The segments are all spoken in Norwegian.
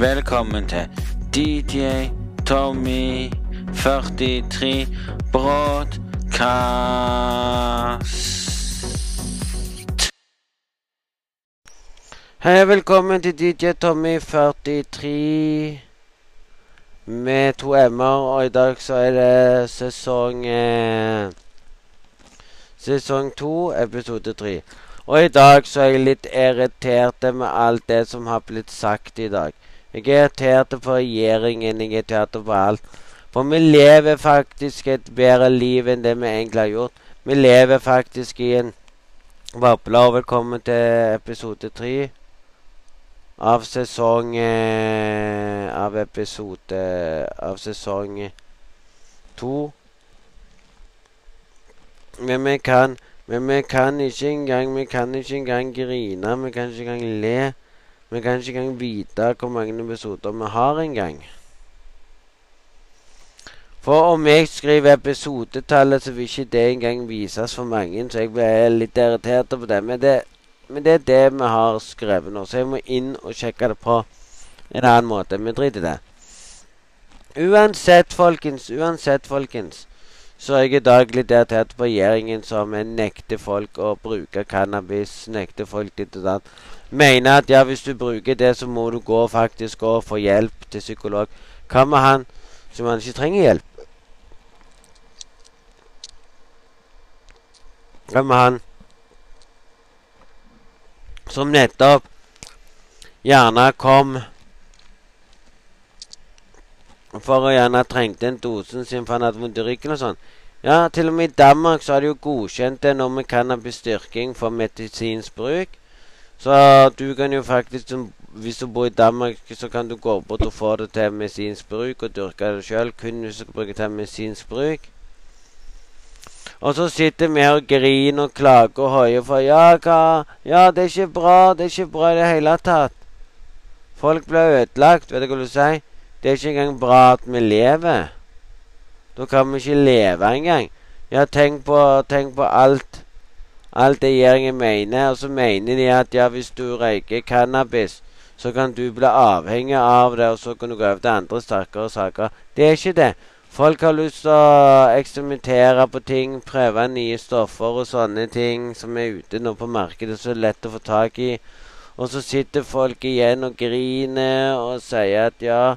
Velkommen til DJ Tommy 43 Broadcast. Hei, velkommen til DJ Tommy 43 med to m-er, og i dag så er det sesong eh, Sesong to, episode tre. Og i dag så er jeg litt irritert med alt det som har blitt sagt i dag. Jeg er irritert på regjeringen, jeg er irritert på alt. For vi lever faktisk et bedre liv enn det vi egentlig har gjort. Vi lever faktisk i en boble. Og velkommen til episode tre av sesong eh, Av episode Av sesong to. Men vi kan Men vi kan ikke engang Vi kan ikke engang grine. Vi kan ikke engang le. Vi kan ikke engang vite hvor mange episoder vi har engang. For om jeg skriver episodetallet, så vil ikke det engang vises for mange. Så jeg ble litt irritert på det. Men det, men det er det vi har skrevet nå. Så jeg må inn og sjekke det på en annen måte. Vi driter i det. Uansett, folkens. Uansett, folkens. Så er jeg i dag litt irritert på regjeringen som nekter folk å bruke cannabis. Nekter folk ditt og datt. Mener at ja, hvis du bruker det, så må du gå faktisk og få hjelp til psykolog. Hva med han som han ikke trenger hjelp? Hva med han som nettopp gjerne kom for å gjerne trengte en dosen sin for han hadde vondt i ryggen og sånn. Ja, til og med i Danmark så har de jo godkjent det nå med cannabisstyrking for medisinsk bruk. Så du kan jo faktisk, hvis du bor i Danmark, så kan du gå bort og få det til medisinsk bruk og dyrke det sjøl. Kun hvis du skal bruke det til medisinsk bruk. Og så sitter vi her og griner og klager og hoier for ja, hva Ja, det er ikke bra. Det er ikke bra i det hele tatt. Folk blir ødelagt. Vet du hva du sier? Det er ikke engang bra at vi lever. Da kan vi ikke leve engang. Ja, tenk på, tenk på alt alt det regjeringen mener. Og så mener de at ja, hvis du røyker cannabis, så kan du bli avhengig av det, og så kan du gå over til andre sterkere saker. Det er ikke det. Folk har lyst til å eksperimentere på ting, prøve nye stoffer og sånne ting som er ute nå på markedet, så lett å få tak i. Og så sitter folk igjen og griner og sier at ja,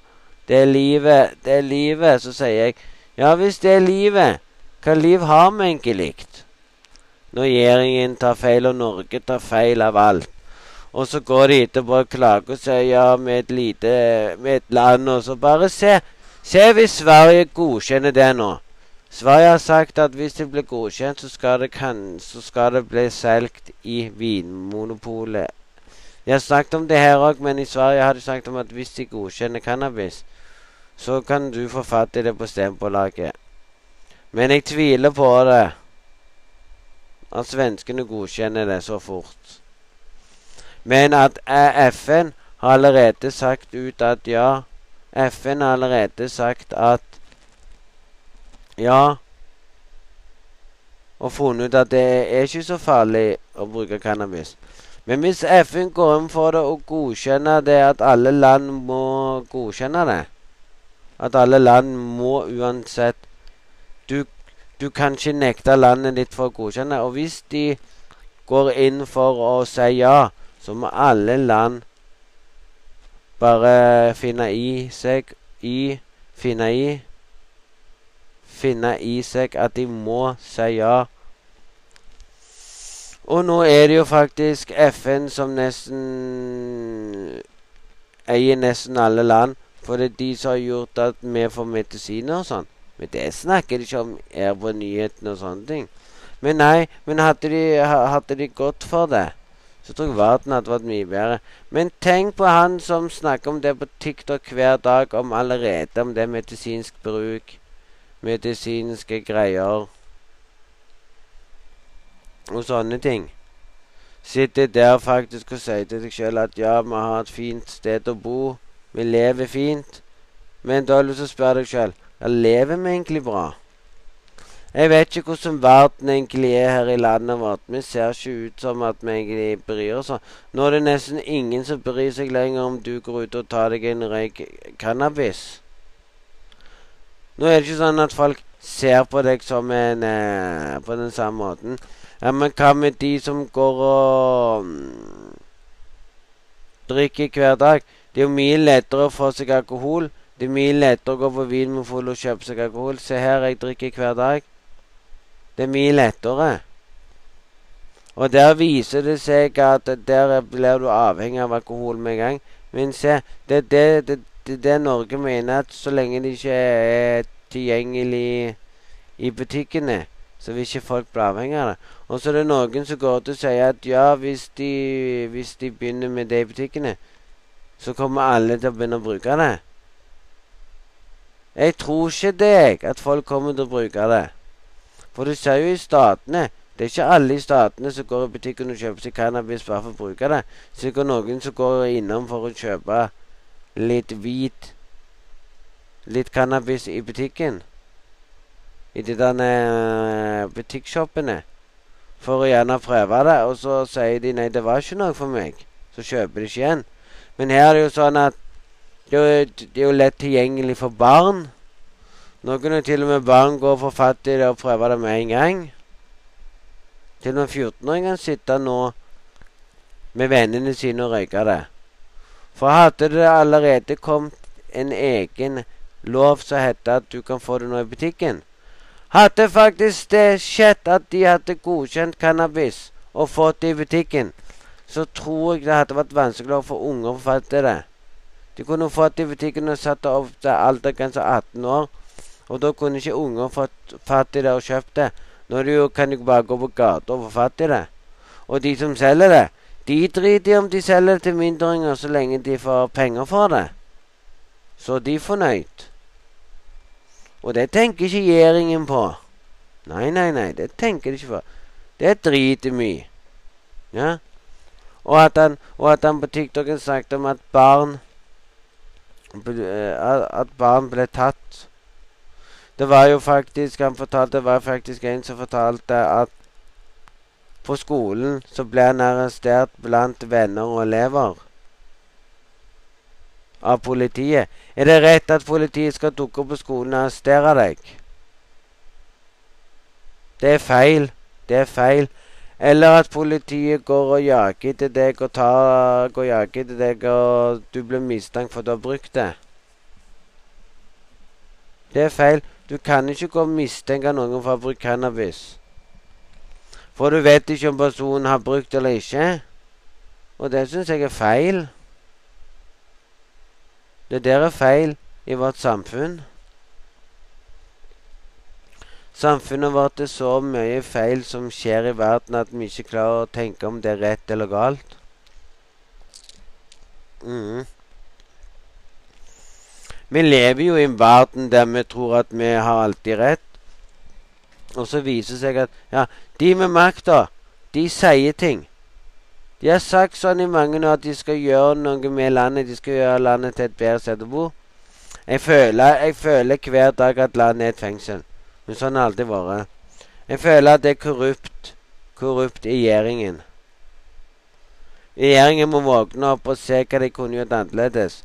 det er livet, det er livet. Så sier jeg ja, hvis det er livet, hva liv har vi egentlig? Når regjeringen tar feil, og Norge tar feil av alt. Og så går de etterpå og klager og sier ja, med et lite med et land, og så bare se. Se hvis Sverige godkjenner det nå. Sverige har sagt at hvis det blir godkjent, så skal det, kan, så skal det bli solgt i Vinmonopolet. De har snakket om det her òg, men i Sverige har de snakket om at hvis de godkjenner cannabis, så kan du få fatt i det på stempålaget. Men jeg tviler på det. At svenskene godkjenner det så fort. Men at FN har allerede sagt ut at ja FN har allerede sagt at ja Og funnet ut at det er ikke så farlig å bruke cannabis. Men hvis FN går inn for det og godkjenner det at alle land må godkjenne det At alle land må uansett Du, du kan ikke nekte landet ditt for å godkjenne. Og hvis de går inn for å si ja, så må alle land bare finne i seg i Finne i Finne i seg at de må si ja. Og nå er det jo faktisk FN som nesten eier nesten alle land. For det er de som har gjort at vi får medisiner og sånn. Men det snakker de ikke om her på nyhetene og sånne ting. Men nei, men hadde de, hadde de gått for det, så tror jeg verden hadde vært mye bedre. Men tenk på han som snakker om det på TikTok hver dag, om allerede om det medisinsk bruk, medisinske greier og sånne ting. Sitter der faktisk og sier til deg sjøl at ja, vi har et fint sted å bo, vi lever fint. Men da har jeg lyst til å spørre deg sjøl ja, lever vi egentlig bra? Jeg vet ikke hvordan verden egentlig er her i landet vårt. Vi ser ikke ut som at vi egentlig bryr oss. Nå er det nesten ingen som bryr seg lenger om du går ut og tar deg en røyk cannabis. Nå er det ikke sånn at folk ser på deg som en eh, på den samme måten. Ja, Men hva med de som går og mm, drikker hver dag? Det er jo mye lettere å få seg alkohol. Det er mye lettere å gå på Vinmonopolet og kjøpe seg alkohol. Se her, jeg drikker hver dag. Det er mye lettere. Og der viser det seg at der blir du avhengig av alkohol med en gang. Men se, det er det, det, det, det, Norge mener at så lenge det ikke er tilgjengelig i butikkene, så vil ikke folk bli avhengig av det. Og så er det noen som går til å si at ja, hvis de, hvis de begynner med det i butikkene, så kommer alle til å begynne å bruke det. Jeg tror ikke deg at folk kommer til å bruke det. For du ser jo i statene Det er ikke alle i statene som går i butikken og kjøper seg cannabis bare for å bruke det. Sikkert noen som går innom for å kjøpe litt hvit Litt cannabis i butikken. I de der uh, butikkshoppene. For å gjerne prøve det. Og så sier de nei, det var ikke noe for meg. Så kjøper de ikke igjen. Men her er det jo sånn at det er, det er jo lett tilgjengelig for barn. Noen er til og med barn går for fatt i det og prøver det med en gang. Til og med 14-åringer kan sitte nå med vennene sine og røyke det. For hadde det allerede kommet en egen lov som heter at du kan få det nå i butikken Hadde faktisk det skjedd at de hadde godkjent cannabis og fått det i butikken, så tror jeg det hadde vært vanskeligere for unger å få fatt i det. De kunne fått i butikken og satt opp til aldergrense 18 år og da kunne ikke unger fått fatt i det og kjøpt det. Nå de kan de bare gå på gata og få fatt i det. Og de som selger det, de driter i om de selger det til mindreåringer så lenge de får penger for det. Så de er fornøyd. Og det tenker ikke regjeringen på. Nei, nei, nei, det tenker de ikke på. Det driter mye. Ja? Og at han, og at han på TikTok snakket om at barn At barn ble tatt det var jo faktisk Han fortalte det var faktisk en som fortalte at på skolen så ble han arrestert blant venner og elever av politiet. Er det rett at politiet skal dukke opp på skolen og arrestere deg? Det er feil. Det er feil. Eller at politiet går og jager etter deg og tar, går og jager etter deg, og du blir mistenkt for at du har brukt det. Det er feil. Du kan ikke gå og mistenke noen for å ha brukt cannabis. For du vet ikke om personen har brukt eller ikke. Og det syns jeg er feil. Det der er feil i vårt samfunn. Samfunnet vårt er så mye feil som skjer i verden at vi ikke klarer å tenke om det er rett eller galt. Mm. Vi lever jo i en verden der vi tror at vi har alltid rett. Og så viser det seg at ja, de med makta, de sier ting. De har sagt sånn i mange år at de skal gjøre noe med landet. De skal gjøre landet til et bedre sted å bo. Jeg føler, jeg føler hver dag at landet er et fengsel. Men sånn har det alltid vært. Jeg føler at det er korrupt. Korrupt i regjeringen. Regjeringen må våkne opp og se hva de kunne gjort annerledes.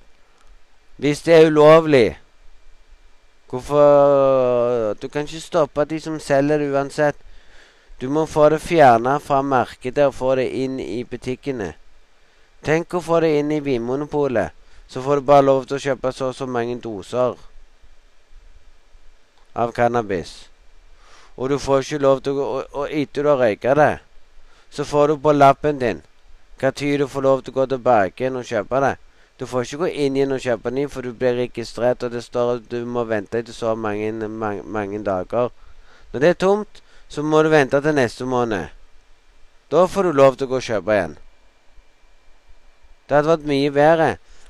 Hvis det er ulovlig Hvorfor Du kan ikke stoppe de som selger det uansett. Du må få det fjerna fra markedet og få det inn i butikkene. Tenk å få det inn i Vinmonopolet. Så får du bare lov til å kjøpe så og så mange doser av cannabis. Og du får ikke lov til å Og, og etter du har røyka det, så får du på lappen din hva tid du får lov til å gå tilbake igjen og kjøpe det. Du får ikke gå inn igjen og kjøpe ny, for du blir registrert, og det står at du må vente etter så mange, mange, mange dager. Når det er tomt, så må du vente til neste måned. Da får du lov til å gå og kjøpe igjen. Det hadde vært mye bedre.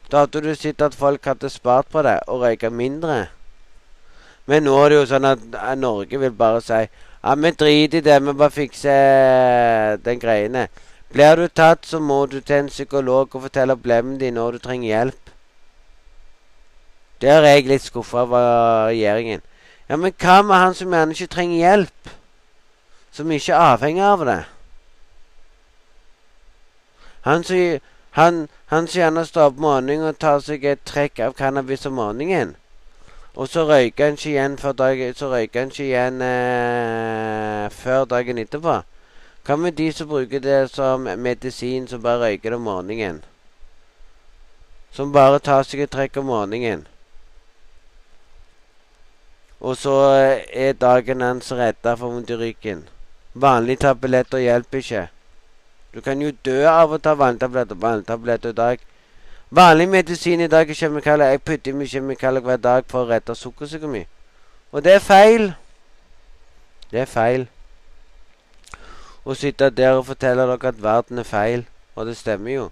Da hadde du sett at folk hadde spart på det og røyka mindre. Men nå er det jo sånn at Norge vil bare si ja, vi driter i det, vi bare fikser den greiene. Blir du tatt, så må du til en psykolog og fortelle problemene dine når du trenger hjelp. Der er jeg litt skuffa over regjeringen. Ja, men hva med han som gjerne ikke trenger hjelp? Som ikke er avhengig av det? Han som, han, han som gjerne står opp morgenen og tar seg et trekk av cannabis om morgenen. Og så røyker han ikke igjen før, dagen, så ikke igjen eh, før dagen etterpå. Hva med de som bruker det som medisin, som bare røyker det om morgenen? Som bare tar seg et trekk om morgenen. Og så er dagen hans redda for vondt i ryggen. Vanlige tabletter hjelper ikke. Du kan jo dø av å ta vanntabletter. Vanntabletter i dag. Vanlig medisin i dag er kjemikalier. Jeg putter i mye kjemikalier hver dag for å redde sukkersyken min. Og det er feil. Det er feil. Å sitte der og fortelle dere at verden er feil. Og det stemmer jo.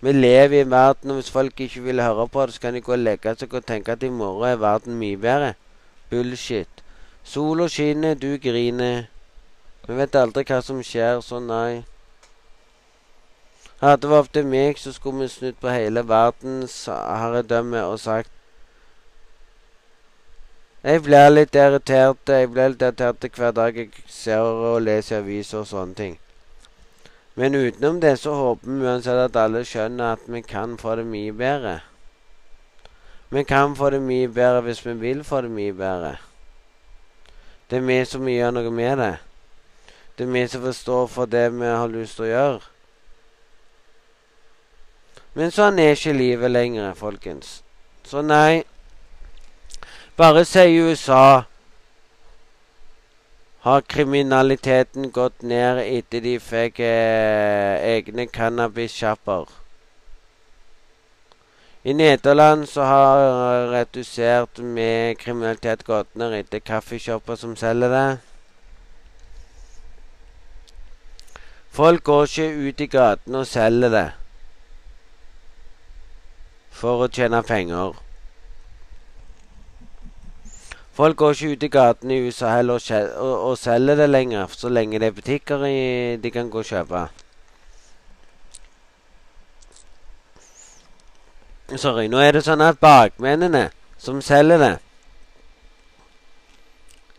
Vi lever i en verden, og hvis folk ikke vil høre på det, så kan de gå og legge seg og tenke at i morgen er verden mye bedre. Bullshit. Sola skinner, du griner. Vi vet aldri hva som skjer, så nei. Hadde det vært opp meg, så skulle vi snudd på hele verdens herredømme og sagt Jeg blir litt irritert Jeg blir litt irritert hver dag jeg ser og leser aviser og sånne ting. Men utenom det så håper vi uansett at alle skjønner at vi kan få det mye bedre. Vi kan få det mye bedre hvis vi vil få det mye bedre. Det er vi som gjør noe med det. Det er vi som forstår for det vi har lyst til å gjøre. Men sånn er ikke livet lenger, folkens. Så nei, bare se i USA har kriminaliteten gått ned etter de fikk eh, egne cannabissjapper. I Nederland så har redusert med kriminalitet gått ned etter kaffeshopper som selger det. Folk går ikke ut i gatene og selger det for å tjene penger. Folk går ikke ut i gatene i USA heller og, og, selger det lenger, så lenge det er butikker de kan gå og kjøpe. Sorry. Nå er det sånn at bakmennene som selger det,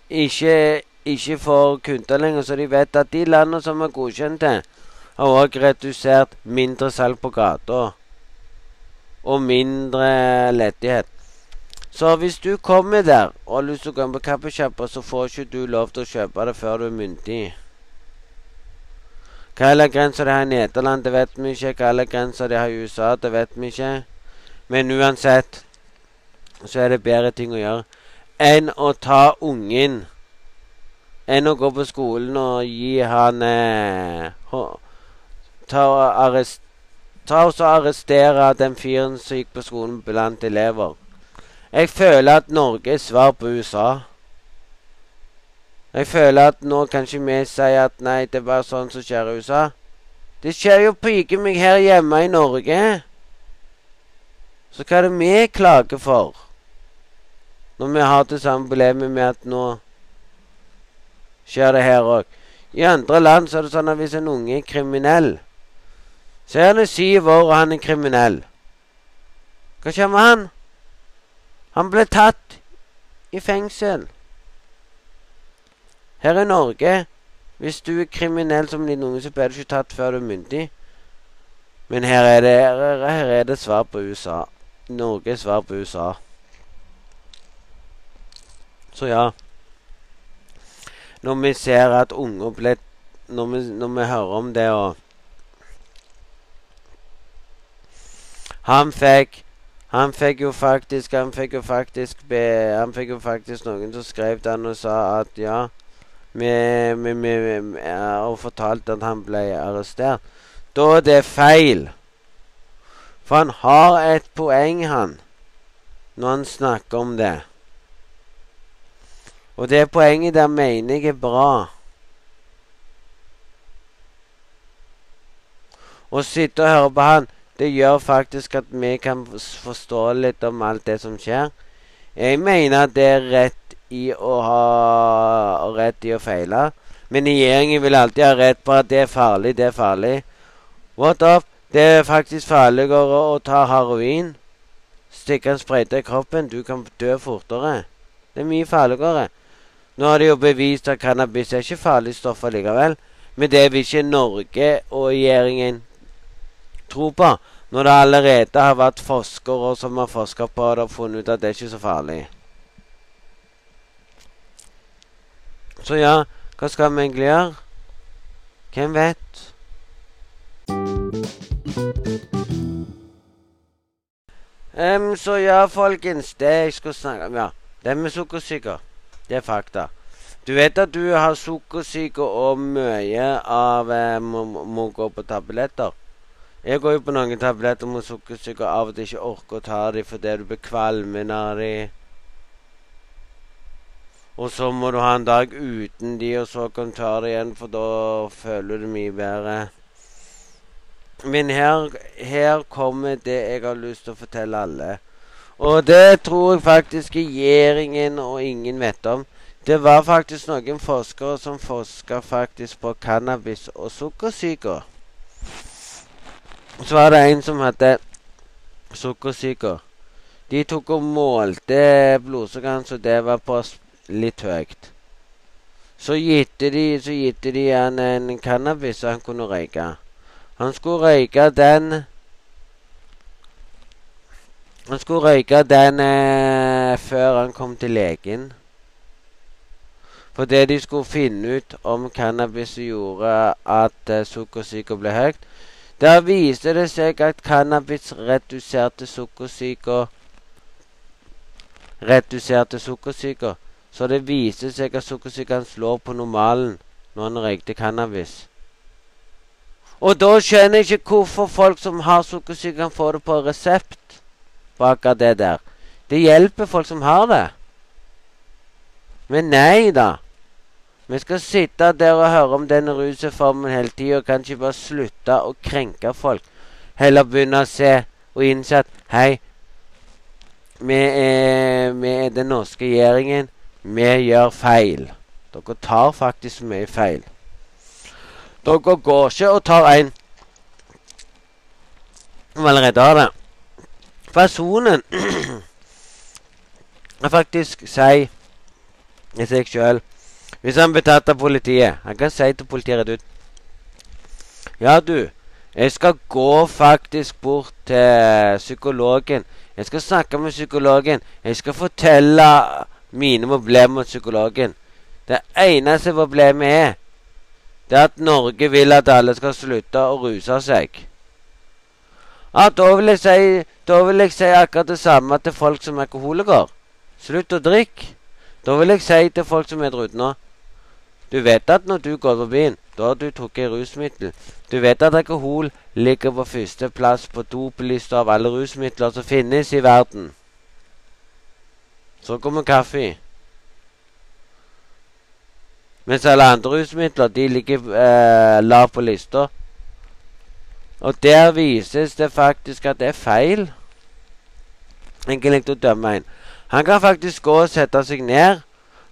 ikke, ikke får kunder lenger, så de vet at de landene som er godkjente, har også redusert mindre salg på gata. Og mindre lettighet. Så hvis du kommer der og har lyst til å gå inn på kaffesjappa, så får ikke du lov til å kjøpe det før du er myndig. Hva er grensa de har i Nederland, det vet vi ikke. Hva er grensa de har i USA, det vet vi ikke. Men uansett så er det bedre ting å gjøre enn å ta ungen Enn å gå på skolen og gi han eh, Ta arrest, ta og arrestere den fyren som gikk på skolen blant elever. Jeg føler at Norge er svar på USA. Jeg føler at nå kan ikke vi si at nei, det er bare sånn som skjer i USA. Det skjer jo pike meg her hjemme i Norge. Så hva er det vi klager for? Når vi har det samme problemet med at nå skjer det her òg. I andre land så er det sånn at hvis en unge er kriminell Så er han syv år, og han er kriminell. Hva skjer med han? Han ble tatt i fengsel. Her i Norge, hvis du er kriminell som liten unge, så blir du ikke tatt før du er myndig. Men her er det, her er det svar på USA. Norge er svar på USA. Så ja. Når vi ser at unger ble når når vi hører om det og Han fikk han fikk jo faktisk Han fikk jo faktisk be, Han fikk jo faktisk noen som skrev til han og sa at ja vi, vi, vi, Og fortalte at han ble arrestert. Da er det feil. For han har et poeng, han, når han snakker om det. Og det poenget der mener jeg er bra. Å sitte og høre på han det gjør faktisk at vi kan forstå litt om alt det som skjer. Jeg mener at det er rett i å ha rett i å feile. Men regjeringen vil alltid ha rett på at det er farlig, det er farlig. What up? Det er faktisk farligere å ta heroin. Stikke en sprøyte i kroppen. Du kan dø fortere. Det er mye farligere. Nå har de jo bevist at cannabis er ikke farlig stoff allikevel. Men det vil ikke Norge og regjeringen tro på. Når det allerede har vært forskere som har forska på det og funnet ut at det er ikke så farlig. Så ja, hva skal vi egentlig gjøre? Hvem vet? Um, så ja, folkens. Det jeg skal snakke om, ja. Det med sukkersyke. Det er fakta. Du vet at du har sukkersyke og mye av eh, må, må, gå på tabletter. Jeg går jo på noen tabletter mot sukkersyke og av og til ikke orker å ta dem fordi du blir kvalmen av dem. Og så må du ha en dag uten de, og så kan du ta det igjen, for da føler du det mye bedre. Men her, her kommer det jeg har lyst til å fortelle alle. Og det tror jeg faktisk regjeringen og ingen vet om. Det var faktisk noen forskere som forska faktisk på cannabis og sukkersyke. Så var det en som hadde sukkersyke. De tok og målte blodsukkeret hans, og det var på litt høyt. Så gitte de, så gitte de han en cannabis så han kunne røyke. Han skulle røyke den Han skulle røyke den eh, før han kom til legen. Fordi de skulle finne ut om cannabis gjorde at eh, sukkersyke ble høyt. Der viste det seg at cannabis reduserte sukkersyke Reduserte sukkersyke. Så det viste seg at sukkersyken slår på normalen når han røykte cannabis. Og da skjønner jeg ikke hvorfor folk som har sukkersyke, kan få det på resept på akkurat det der. Det hjelper folk som har det. Men nei da. Vi skal sitte der og høre om denne rusreformen hele tida og kanskje bare slutte å krenke folk. Heller begynne å se og innse at hei, vi er, vi er den norske regjeringen. Vi gjør feil. Dere tar faktisk mye feil. Dere går ikke og tar en som allerede har det. Personen kan faktisk si i seg sjøl Hvis han blir tatt av politiet Han kan si til politiet rett ut Ja, du. Jeg skal gå faktisk bort til psykologen. Jeg skal snakke med psykologen. Jeg skal fortelle mine problemer med psykologen. Det eneste problemet er det er at Norge vil at alle skal slutte å ruse seg. Ja, da vil jeg si, da vil jeg si akkurat det samme til folk som er alkoholikere. Slutt å drikke. Da vil jeg si til folk som er der ute nå Du vet at når du går på byen, da har du trukket rusmiddel. Du vet at alkohol ligger på førsteplass på dopelista av alle rusmidler som finnes i verden. Så kommer kaffe. Mens alle andre rusmidler de ligger eh, lav på lista. Og der vises det faktisk at det er feil. egentlig å dømme en. Han kan faktisk gå og sette seg ned.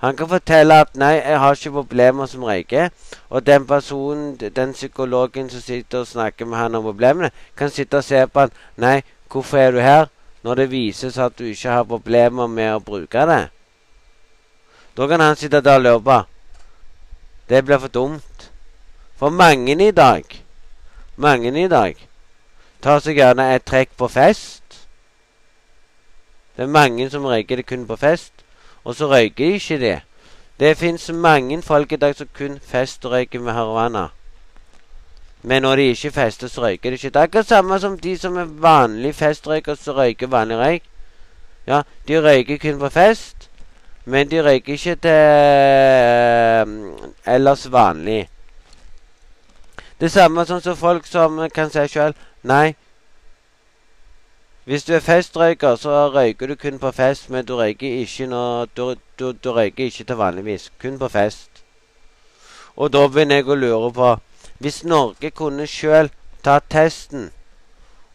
Han kan fortelle at 'nei, jeg har ikke problemer som røyker'. Og den personen, den psykologen som sitter og snakker med han om problemene, kan sitte og se på han 'Nei, hvorfor er du her?' Når det vises at du ikke har problemer med å bruke det. Da kan han sitte der og løpe. Det blir for dumt. For mange i dag, mange i dag, tar seg gjerne et trekk på fest. Det er mange som røyker det kun på fest, og så røyker de ikke det. Det fins mange folk i dag som kun festrøyker med marihuana. Men når de ikke fester, så røyker de ikke. Det er akkurat samme som de som er vanlige festrøyker, som røyker vanlig røyk. Ja, de røyker kun på fest. Men de røyker ikke til øh, ellers vanlig. Det samme sånn som folk som kan si sjøl Nei. Hvis du er festrøyker, så røyker du kun på fest, men du røyker ikke når du, du, du røyker ikke til vanligvis. Kun på fest. Og da begynner jeg å lure på Hvis Norge kunne sjøl tatt testen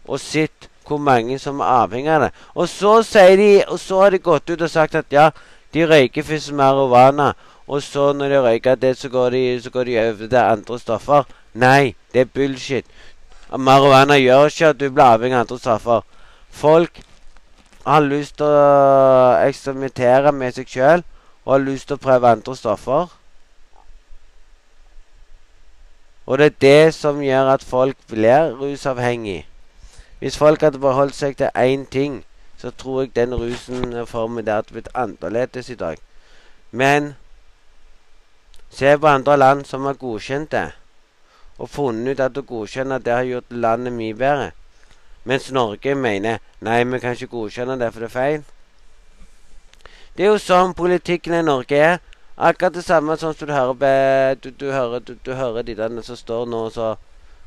og sett hvor mange som er avhengig av det Og så sier de, og så har de gått ut og sagt at ja, de røyker først marihuana, og så når de røyker det, så går de, så går de over til andre stoffer. Nei, det er bullshit. Marihuana gjør ikke at du blir avhengig av andre stoffer. Folk har lyst til å eksperimentere med seg sjøl og har lyst til å prøve andre stoffer. Og det er det som gjør at folk blir rusavhengig. Hvis folk hadde beholdt seg til én ting, så tror jeg den rusen formen der hadde blitt annerledes i dag. Men se på andre land som har godkjent det, og funnet ut at å godkjenne det har gjort landet mye bedre. Mens Norge mener nei, vi kan ikke godkjenne det, for det er feil. Det er jo sånn politikken i Norge er. Akkurat det samme som du hører, du, du hører, du, du hører de der som står nå og så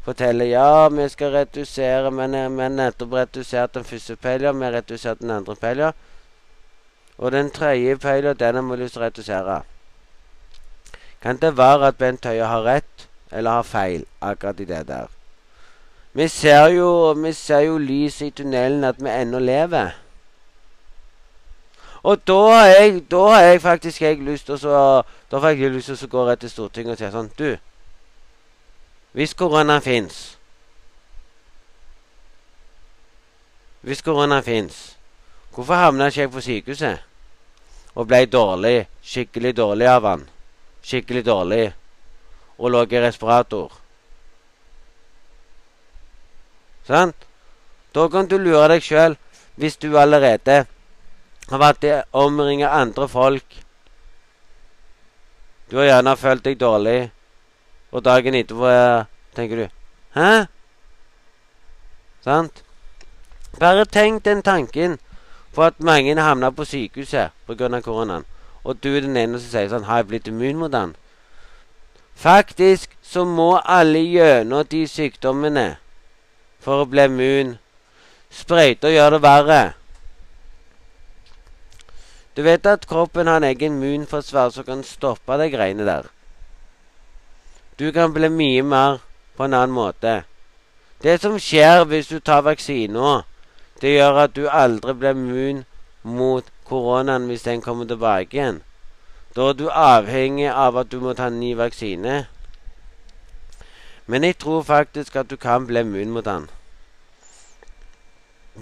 forteller ja, vi skal redusere, men vi har nettopp redusert den første peilen, vi har redusert den andre peilen. Og den tredje peilen, den har vi redusere. Kan det være at Bent Høie har rett, eller har feil, akkurat i det der? Vi ser jo, jo lyset i tunnelen, at vi ennå lever. Og da har jeg, da har jeg faktisk lyst å jeg lyst til å gå rett til Stortinget og si sånn Du, hvis korona fins Hvis korona fins, hvorfor havna ikke jeg på sykehuset? Og ble dårlig, skikkelig dårlig av han. Skikkelig dårlig. Og lå i respirator. Sant? Da kan du lure deg sjøl hvis du allerede har vært omringa andre folk. Du har gjerne følt deg dårlig, og dagen etterpå tenker du Hæ? Sant? Bare tenk den tanken på at mange havner på sykehuset pga. koronaen, og du er den ene som sier sånn Har jeg blitt immun mot den? Faktisk så må alle gjennom de sykdommene for å bli immun. Sprøyter gjør det verre. Du vet at kroppen har en egen immunforsvar som kan stoppe de greiene der. Du kan bli mye mer på en annen måte. Det som skjer hvis du tar vaksina, det gjør at du aldri blir immun mot koronaen hvis den kommer tilbake igjen. Da er du avhengig av at du må ta en ny vaksine. Men jeg tror faktisk at du kan bli immun mot den.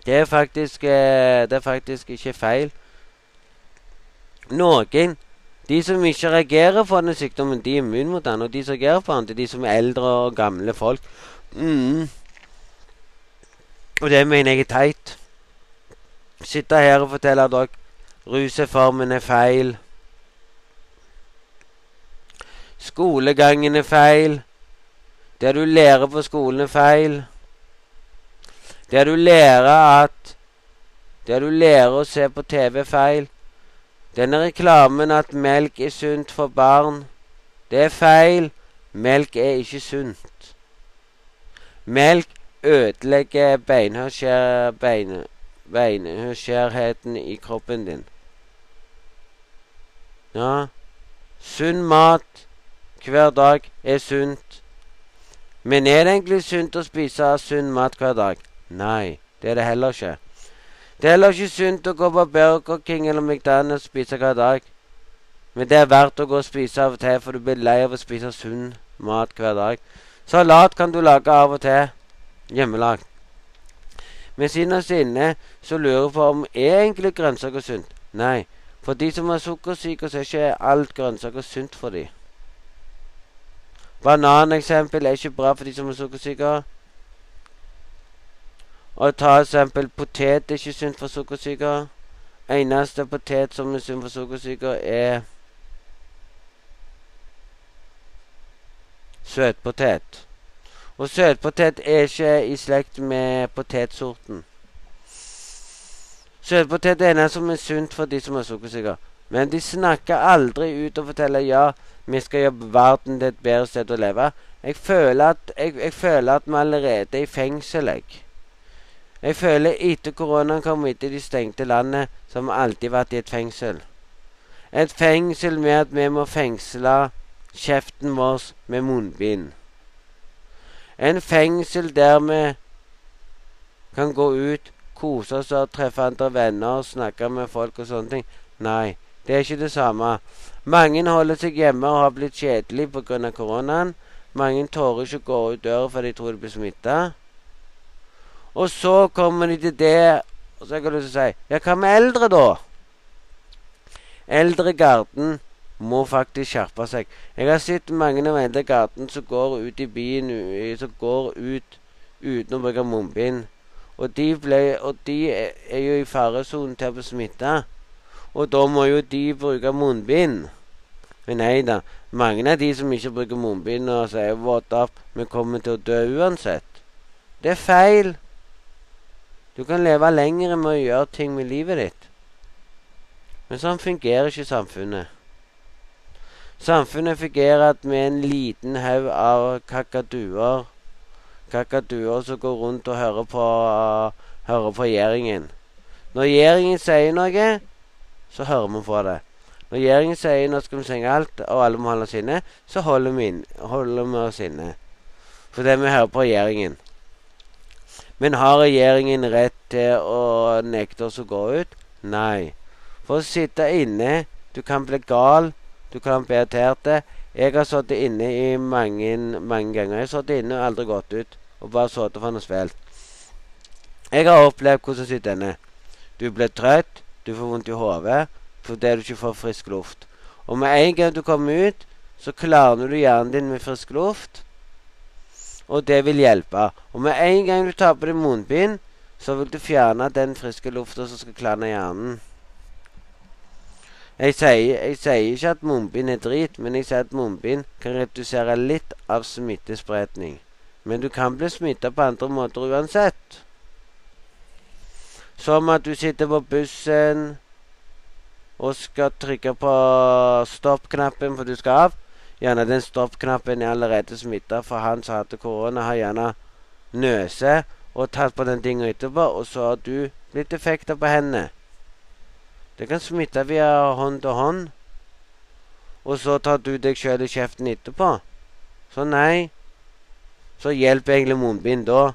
Det er faktisk, eh, det er faktisk ikke feil. Noen, de som ikke reagerer på den sykdommen, de er immun mot den. Og de som reagerer på den, det er de som er eldre og gamle folk. Mm. Og det mener jeg er teit. Sitte her og fortelle dere ruseformen er feil. Skolegangen er feil. Det du lærer på skolen, er feil. Det du lærer at Det du lærer å se på TV, er feil. Denne reklamen at melk er sunt for barn, det er feil. Melk er ikke sunt. Melk ødelegger beinhørskjærheten i kroppen din. Ja, sunn mat hver dag er sunt. Men er det egentlig sunt å spise sunn mat hver dag? Nei, det er det heller ikke. Det er heller ikke sunt å gå på Burger King eller McDonald's og spise hver dag. Men det er verdt å gå og spise av og til, for du blir lei av å spise sunn mat hver dag. Salat kan du lage av og til. Hjemmelagd. Men innerst inne så lurer jeg på om er egentlig grønnsaker sunt. Nei. For de som er sukkersyke, så er ikke alt grønnsaker sunt for dem. Bananeksempel er ikke bra for de som er sukkersyke. Og ta eksempel potet er ikke sunt for sukkersyke. Eneste potet som er sunt for sukkersyke, er søtpotet. Og søtpotet er ikke i slekt med potetsorten. Søtpotet er det som er sunt for de som er sukkersyke. Men de snakker aldri ut og forteller ja, vi skal gjøre verden til et bedre sted å leve. Jeg føler at, jeg, jeg føler at vi allerede er i fengsel, jeg. Jeg føler etter koronaen kom etter de stengte landet, som alltid vært i et fengsel. Et fengsel med at vi må fengsle kjeften vår med munnbind. En fengsel der vi kan gå ut, kose oss og treffe andre venner og snakke med folk og sånne ting. Nei, det er ikke det samme. Mange holder seg hjemme og har blitt kjedelige pga. koronaen. Mange tårer ikke å gå ut døra fordi de tror de blir smitta. Og så kommer de til det Og så har jeg lyst til å si Ja, hva med eldre, da? Eldre garden må faktisk skjerpe seg. Jeg har sett mange av eldre garden som går ut i byen som går ut uten å bruke munnbind. Og de, ble, og de er jo i faresonen til å bli smitta. Og da må jo de bruke munnbind. Men nei da. Mange av de som ikke bruker munnbind og sier 'what up', vi kommer til å dø uansett. Det er feil. Du kan leve lenger med å gjøre ting med livet ditt. Men sånn fungerer ikke samfunnet. Samfunnet fungerer med en liten haug av kakaduer. Kakaduer som går rundt og hører på, uh, hører på gjeringen. Når gjeringen sier noe, så hører vi fra det. Når regjeringen sier nå skal vi stenge alt, og alle må holde oss inne, så holder vi, inn, holder vi oss inne. Fordi vi hører på regjeringen. Men har regjeringen rett til å nekte oss å gå ut? Nei. For å sitte inne Du kan bli gal. Du kan bli irritert. Jeg har sittet inne i mange, mange ganger. Jeg har sittet inne og aldri gått ut. Og bare sittet for noe spilt. Jeg har opplevd hvordan jeg sitter inne. Du blir trøtt. Du får vondt i hodet fordi du ikke får frisk luft. Og med en gang du kommer ut, så klarner du hjernen din med frisk luft. Og det vil hjelpe. Og med en gang du tar på deg munnbind, så vil du fjerne den friske lufta som skal klarne hjernen. Jeg sier, jeg sier, ikke at munnbind er drit, men jeg sier at munnbind kan redusere litt av smittespredning. Men du kan bli smitta på andre måter uansett. Som at du sitter på bussen og skal trykke på stopp-knappen for du skal av. Gjerne den stopp-knappen er allerede smitta, for han som hadde korona, har gjerne nøse og tatt på den tinga etterpå, og så har du blitt effekter på hendene. Det kan smitte via hånd til hånd, og så tar du deg sjøl i kjeften etterpå. Så nei. Så hjelper egentlig munnbind da,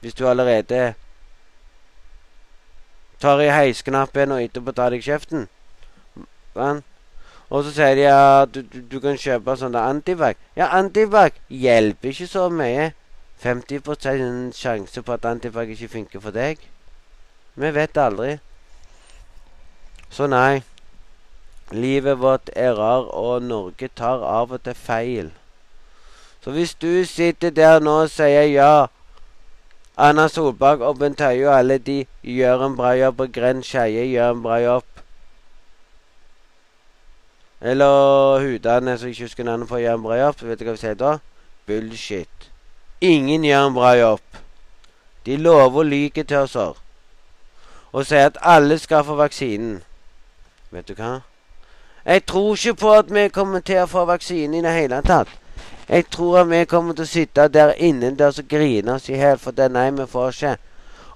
hvis du allerede tar i heisknappen og etterpå tar deg kjeften. Sånn. Og så sier de at du, du, du kan kjøpe sånne antibac. Ja, antibac hjelper ikke så mye. 50% sjanse på at antibac ikke funker for deg. Vi vet aldri. Så nei. Livet vårt er rar, og Norge tar av og til feil. Så hvis du sitter der nå og sier ja Anna Solberg og Bent Høie og alle de gjør en bra jobb, og Grenn Skeie gjør en bra jobb eller hudene som ikke husker navnet på, gjør en bra jobb. Vet du hva vi sier da? Bullshit. Ingen gjør en bra jobb. De lover og lyver til oss her. og sier at alle skal få vaksinen. Vet du hva? Jeg tror ikke på at vi kommer til å få vaksine i det hele tatt. Jeg tror at vi kommer til å sitte der innendørs og grine oss i hjel fordi nei, vi får ikke.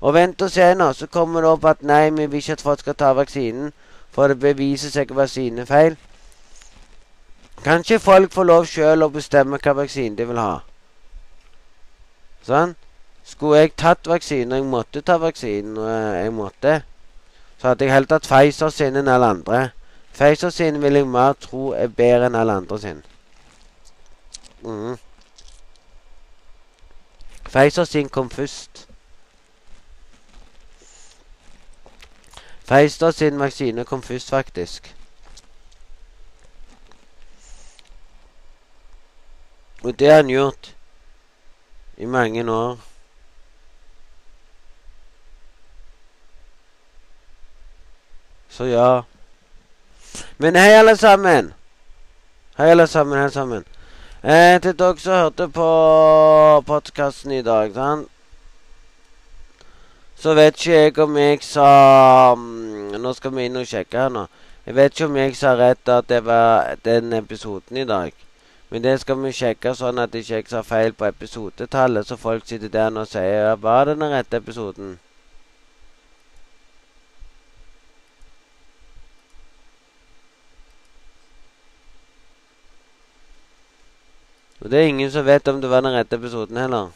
Og vent og se nå, så kommer det opp at nei, vi vil ikke at folk skal ta vaksinen, for det beviser seg å være sine feil. Kan ikke folk få lov sjøl å bestemme hva vaksine de vil ha? Sånn? Skulle jeg tatt vaksinen, og jeg måtte ta vaksinen, og jeg måtte, så hadde jeg heller tatt Pfizer sin enn alle andre. Pfizer sin vil jeg mer tro er bedre enn alle andre sin. Mm. Pfizer sin kom først. Pfizer sin vaksine kom først, faktisk. Og det har han gjort i mange år. Så ja. Men hei, alle sammen. Hei, alle sammen. Hei, sammen. Eh, til dere som hørte på podkasten i dag, sant? så vet ikke jeg om jeg sa um, Nå skal vi inn og sjekke her nå. Jeg vet ikke om jeg sa rett at det var den episoden i dag. Men det skal vi sjekke sånn at ikke jeg sa feil på episodetallet, så folk sitter der nå og sier var det den rette episoden? Og det er ingen som vet om det var den rette episoden heller.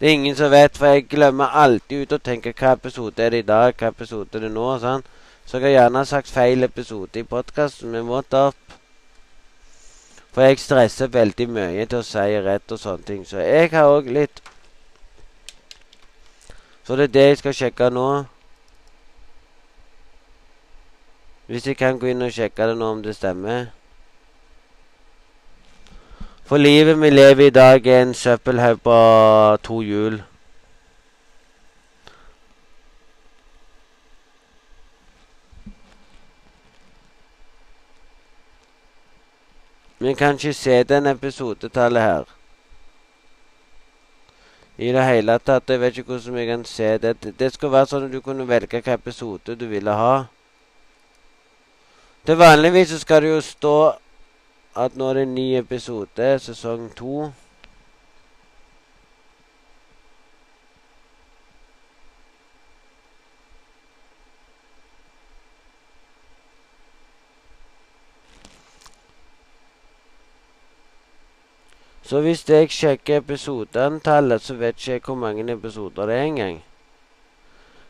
Det er ingen som vet, for jeg glemmer alltid ut å tenke hva episode er det i dag, hva episode er det nå. Sånn. Så jeg har gjerne sagt feil episode i podkasten. men må ta for jeg stresser veldig mye til å si rett og sånne ting. Så jeg har òg litt Så det er det jeg skal sjekke nå. Hvis jeg kan gå inn og sjekke det nå om det stemmer. For livet vi lever i dag, er en søppelhaug på to hjul. Vi kan ikke se den episodetallet her. I det hele tatt. Jeg vet ikke hvordan vi kan se det. Det skulle være sånn at du kunne velge hvilken episode du ville ha. Til vanligvis så skal det jo stå at nå er det en ny episode, sesong to. Så hvis jeg sjekker episodeantallet, så vet ikke jeg hvor mange episoder det er engang.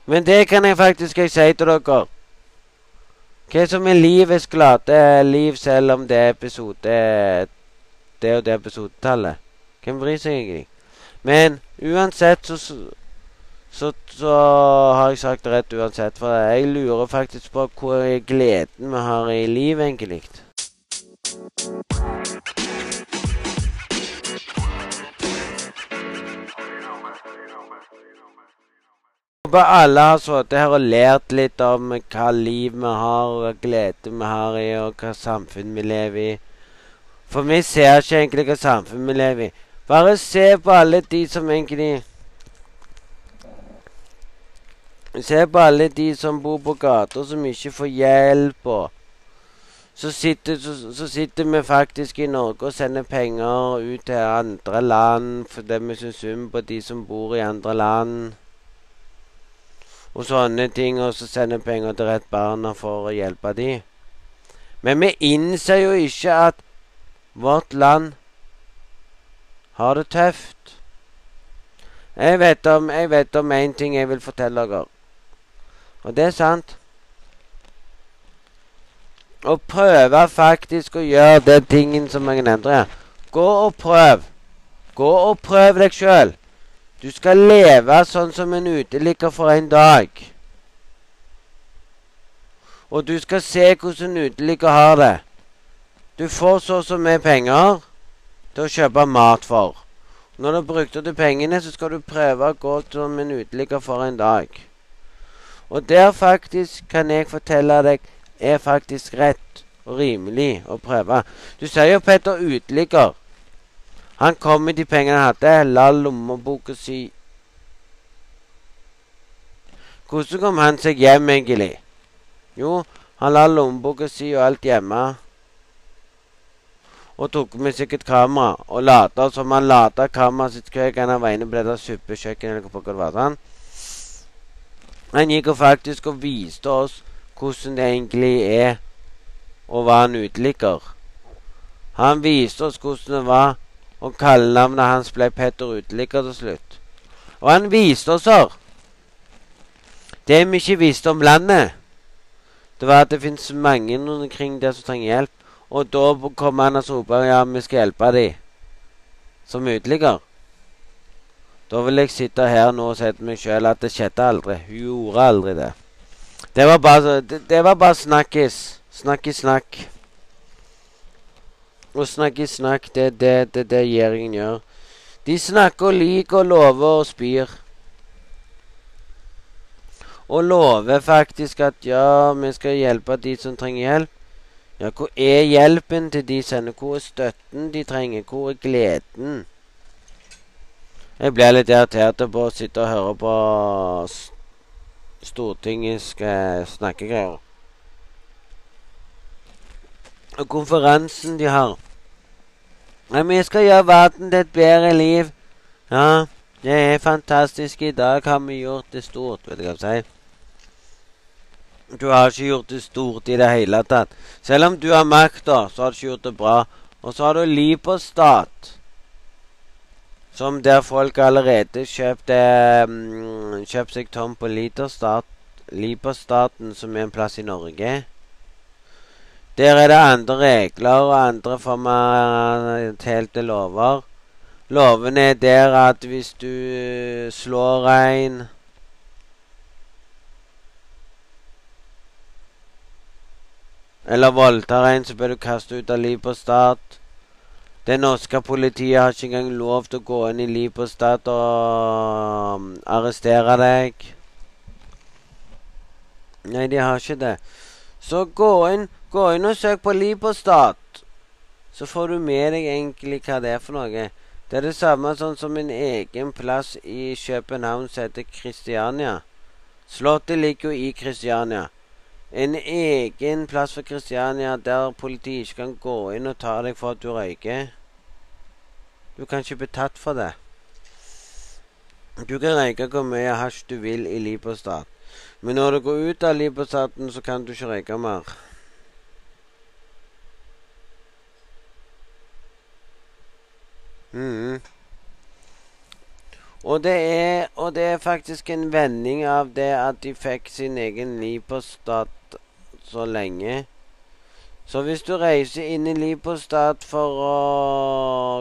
Men det kan jeg faktisk si til dere. Hva som er livets glade liv, selv om det er episode Det og det episodetallet. Hvem bryr seg egentlig? Men uansett så, så, så har jeg sagt det rett uansett. For jeg lurer faktisk på hvor gleden vi har i livet, egentlig. Håper alle har sittet her og lært litt om hva liv vi har, og hva glede vi har i, og hva samfunn vi lever i. For vi ser ikke egentlig hva samfunn vi lever i. Bare se på alle de som egentlig Se på alle de som bor på gata, som ikke får hjelp, og så sitter, så, så sitter, vi faktisk i Norge og sender penger ut til andre land fordi vi syns synd på de som bor i andre land og sånne ting, og så sende penger til Rett Barna for å hjelpe de. Men vi innser jo ikke at vårt land har det tøft. Jeg vet om jeg vet om én ting jeg vil fortelle dere, og det er sant. Å prøve faktisk å gjøre den tingen som jeg nevnte. Gå og prøv. Gå og prøv deg sjøl. Du skal leve sånn som en uteligger for en dag. Og du skal se hvordan en uteligger har det. Du får så og så mye penger til å kjøpe mat for. Når du har brukt opp pengene, så skal du prøve å gå som en uteligger for en dag. Og der faktisk kan jeg fortelle deg er faktisk rett og rimelig å prøve. Du sier jo Petter uteligger. Han kom med de pengene han hadde, la lommeboka si Hvordan kom han seg hjem, egentlig? Jo, han la lommeboka si og alt hjemme. Og tok med seg et kamera og lata som han lata kameraet sitt hver gang han var inne på dette suppekjøkkenet. eller hva det var sånn. Han gikk og faktisk og viste oss hvordan det egentlig er å være en uteligger. Han viste oss hvordan det var og kallenavnet hans ble Petter Uteligger til slutt. Og han viste oss her. Det vi ikke visste om landet, det var at det fins mange omkring der som trenger hjelp. Og da kom han og ropa ja, vi skal hjelpe dem som uteligger. Da vil jeg sitte her nå og si til meg sjøl at det skjedde aldri. Hun gjorde aldri det. Det var bare, det, det bare snakkis. Snakkis-snakk. Å snakke snakk, det er det, det, det regjeringen gjør. De snakker liker og lover og spyr. Og lover faktisk at ja, vi skal hjelpe de som trenger hjelp. Ja, hvor er hjelpen til de sender? Hvor er støtten de trenger? Hvor er gleden? Jeg blir litt irritert på å sitte og høre på Stortingets snakkegreier. Og konferansen de har. Men vi skal gjøre verden til et bedre liv. Ja, det er fantastisk. I dag har vi gjort det stort, vet du hva jeg sier. Du har ikke gjort det stort i det hele tatt. Selv om du har makta, så har du ikke gjort det bra. Og så har du Lipostat. Som der folk allerede kjøpte um, Kjøpt seg tom på Lipostat, Lipostaten, som er en plass i Norge. Der er det andre regler og andre formaliterte lover. Lovene er der at hvis du eh, slår en Eller voldtar en, så bør du kaste ut av liv på Stat. Det norske politiet har ikke engang lov til å gå inn i liv på Stat og um, arrestere deg. Nei, de har ikke det. Så gå inn gå inn og søk på Lipostat, Så får du med deg egentlig hva det er for noe. Det er det samme sånn som en egen plass i København som heter Kristiania. Slottet ligger jo i Kristiania. En egen plass for Kristiania der politiet ikke kan gå inn og ta deg for at du røyker. Du kan ikke bli tatt for det. Du kan røyke hvor mye hasj du vil i Lipostat, Men når du går ut av Lipostaten, så kan du ikke røyke mer. Mm. Og det, er, og det er faktisk en vending av det at de fikk sin egen Liberstat så lenge. Så hvis du reiser inn i Liberstad for å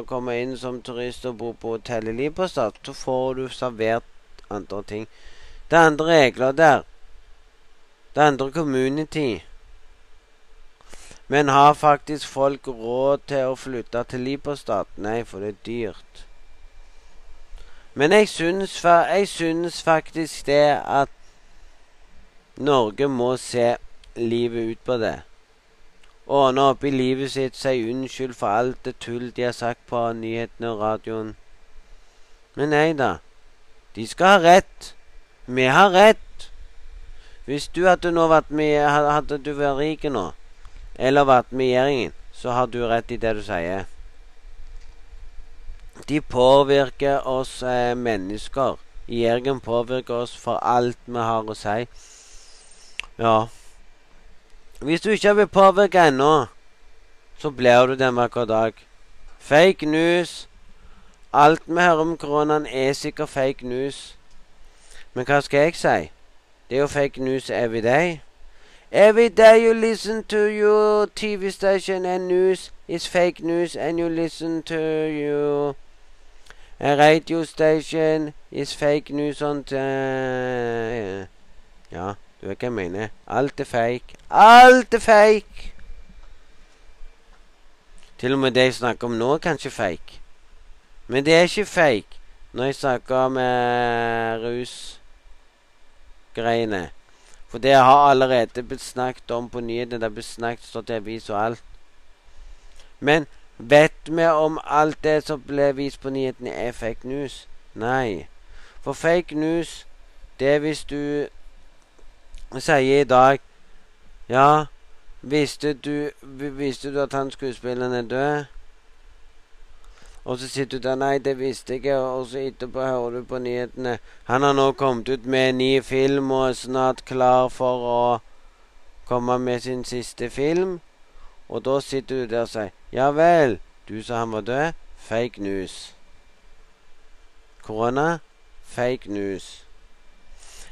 komme inn som turist og bo på hotell i Liberstad, så får du servert andre ting. Det er andre regler der. Det er andre community. Men har faktisk folk råd til å flytte til Liberstad? Nei, for det er dyrt. Men jeg syns, jeg syns faktisk det at Norge må se livet ut på det. Ordne opp i livet sitt, si unnskyld for alt det tull de har sagt på nyhetene og radioen. Men nei da. De skal ha rett. Vi har rett. Hvis du hadde nå vært med Hadde du vært rik nå, eller vært med i regjeringen, så har du rett i det du sier. De påvirker oss eh, mennesker. Jørgen påvirker oss for alt vi har å si. Ja. Hvis du ikke blitt påvirka ennå, så blir du det hver dag. Fake news. Alt vi hører om koronaen, er sikkert fake news. Men hva skal jeg si? Det er jo fake news every day. Every day you listen to your TV station and news is fake news, and you listen to your radio station is fake news on the, Ja. Du vet hva jeg mener. Alt er fake. Alt er fake! Til og med det jeg snakker om nå, er kanskje fake. Men det er ikke fake når jeg snakker om eh, rusgreiene. For det har allerede blitt snakket om på nyhetene. Det har blitt snakket, stått i avis og alt. Men vet vi om alt det som ble vist på nyhetene, er fake news? Nei. For fake news, det er hvis du sier i dag Ja, visste du, visste du at han skuespilleren er død? Og så sitter du der Nei, det visste jeg ikke. Og så etterpå hører du på nyhetene. Han har nå kommet ut med en ny film og er snart klar for å komme med sin siste film. Og da sitter du der og sier Ja vel, du sa han var død? Fake news. Korona? Fake news.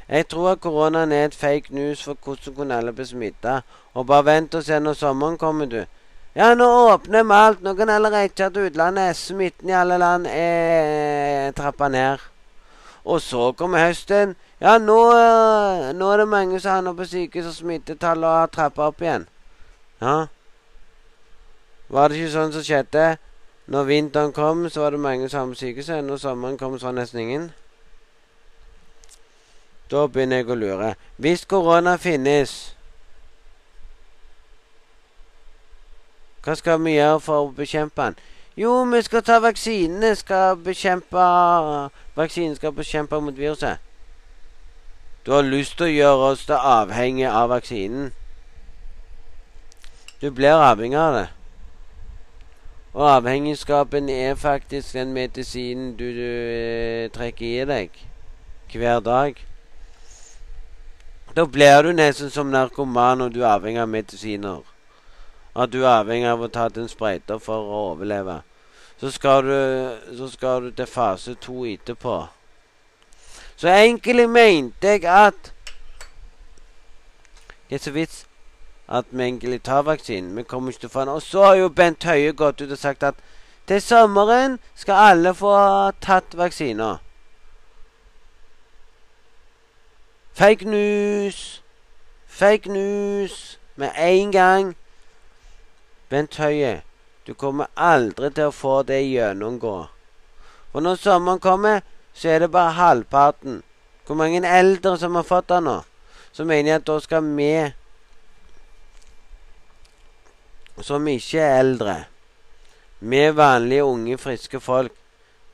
Jeg tror at koronaen er et fake news for hvordan kunne alle bli smitta. Og bare vent og se når sommeren kommer, du. Ja, nå åpner vi alt. Nå kan alle reise til utlandet. Smitten i alle land er trappa ned. Og så kommer høsten. Ja, nå, nå er det mange som havner på sykehus, og smittetallet har trappa opp igjen. Ja. Var det ikke sånn som skjedde? Når vinteren kom, så var det mange som havnet på sykehuset. Når sommeren kom, så var det nesten ingen. Da begynner jeg å lure. Hvis korona finnes, hva skal vi gjøre for å bekjempe den? Jo, vi skal ta vaksinene. Skal bekjempe Vaksinen skal bekjempe mot viruset. Du har lyst til å gjøre oss det avhengig av vaksinen. Du blir avhengig av det. Og avhengigskapen er faktisk den medisinen du, du eh, trekker i deg hver dag. Da blir du nesten som narkoman når du er avhengig av medisiner. At du er avhengig av å ta en sprøyte for å overleve. Så skal, du, så skal du til fase to etterpå. Så egentlig mente jeg at Det er så vits at vi egentlig tar vaksinen. Vi kommer ikke til å få den. Og så har jo Bent Høie gått ut og sagt at til sommeren skal alle få tatt vaksiner. Fake news! Fake news! Med en gang. Bent Høie, du kommer aldri til å få det gjennomgå. For når sommeren kommer, så er det bare halvparten. Hvor mange eldre som har fått det nå? Så mener jeg at da skal vi som ikke er eldre, vi vanlige, unge, friske folk,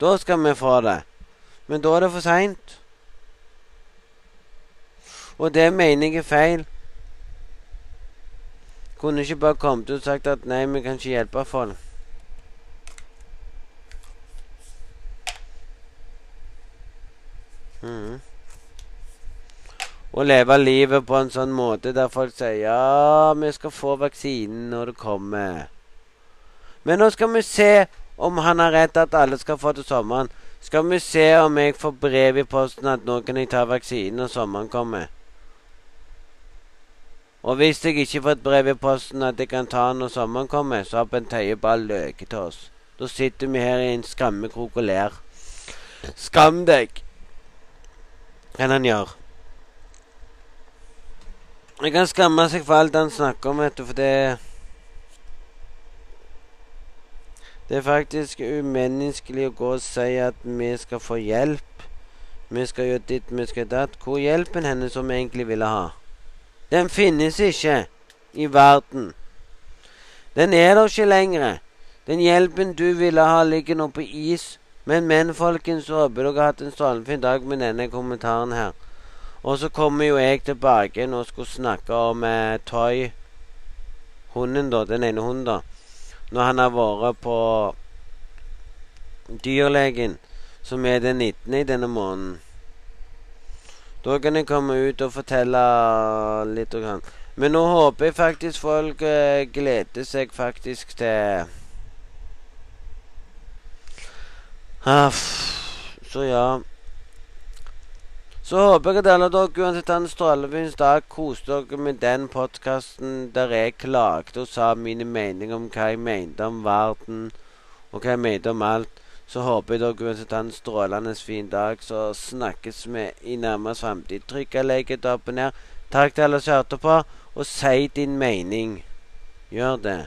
da skal vi få det. Men da er det for seint. Og det mener jeg er feil. Kunne ikke bare kommet ut og sagt at nei, vi kan ikke hjelpe folk. Mm. Å leve livet på en sånn måte der folk sier ja, vi skal få vaksinen når det kommer. Men nå skal vi se om han har rett at alle skal få til sommeren. Skal vi se om jeg får brev i posten at nå kan jeg ta vaksinen når sommeren kommer. Og hvis jeg ikke får et brev i posten at jeg kan ta når sommeren kommer, så har Bent Høie bare løket til oss. Da sitter vi her i en skammekrok og ler. Skam deg! Kan han gjøre. Jeg kan skamme seg for alt han snakker om, vet du, for det Det er faktisk umenneskelig å gå og si at vi skal få hjelp. Vi skal gjøre ditt, vi skal datt. Hvor hjelpen henne som vi egentlig ville ha? Den finnes ikke i verden. Den er der ikke lenger. Den hjelpen du ville ha, ligger nå på is. Men, men, folkens, håper dere har hatt en strålende dag med denne kommentaren her. Og så kommer jo jeg tilbake og skulle snakke om eh, Toy. Hunden, da. Den ene hunden, da. Når han har vært på dyrlegen, som er den 19. i denne måneden. Da kan jeg komme ut og fortelle litt. Og grann. Men nå håper jeg faktisk folk eh, gleder seg faktisk til ah, Så ja. Så håper jeg at alle dere uansett han en strålende dag koste dere med den podkasten der jeg klagde og sa mine meninger om hva jeg mente om verden, og hva jeg mente om alt. Så håper jeg dere vil ta en strålende fin dag. Så snakkes vi i nærmest framtid. Trykk og ned. Takk til alle som hørte på, og si din mening. Gjør det.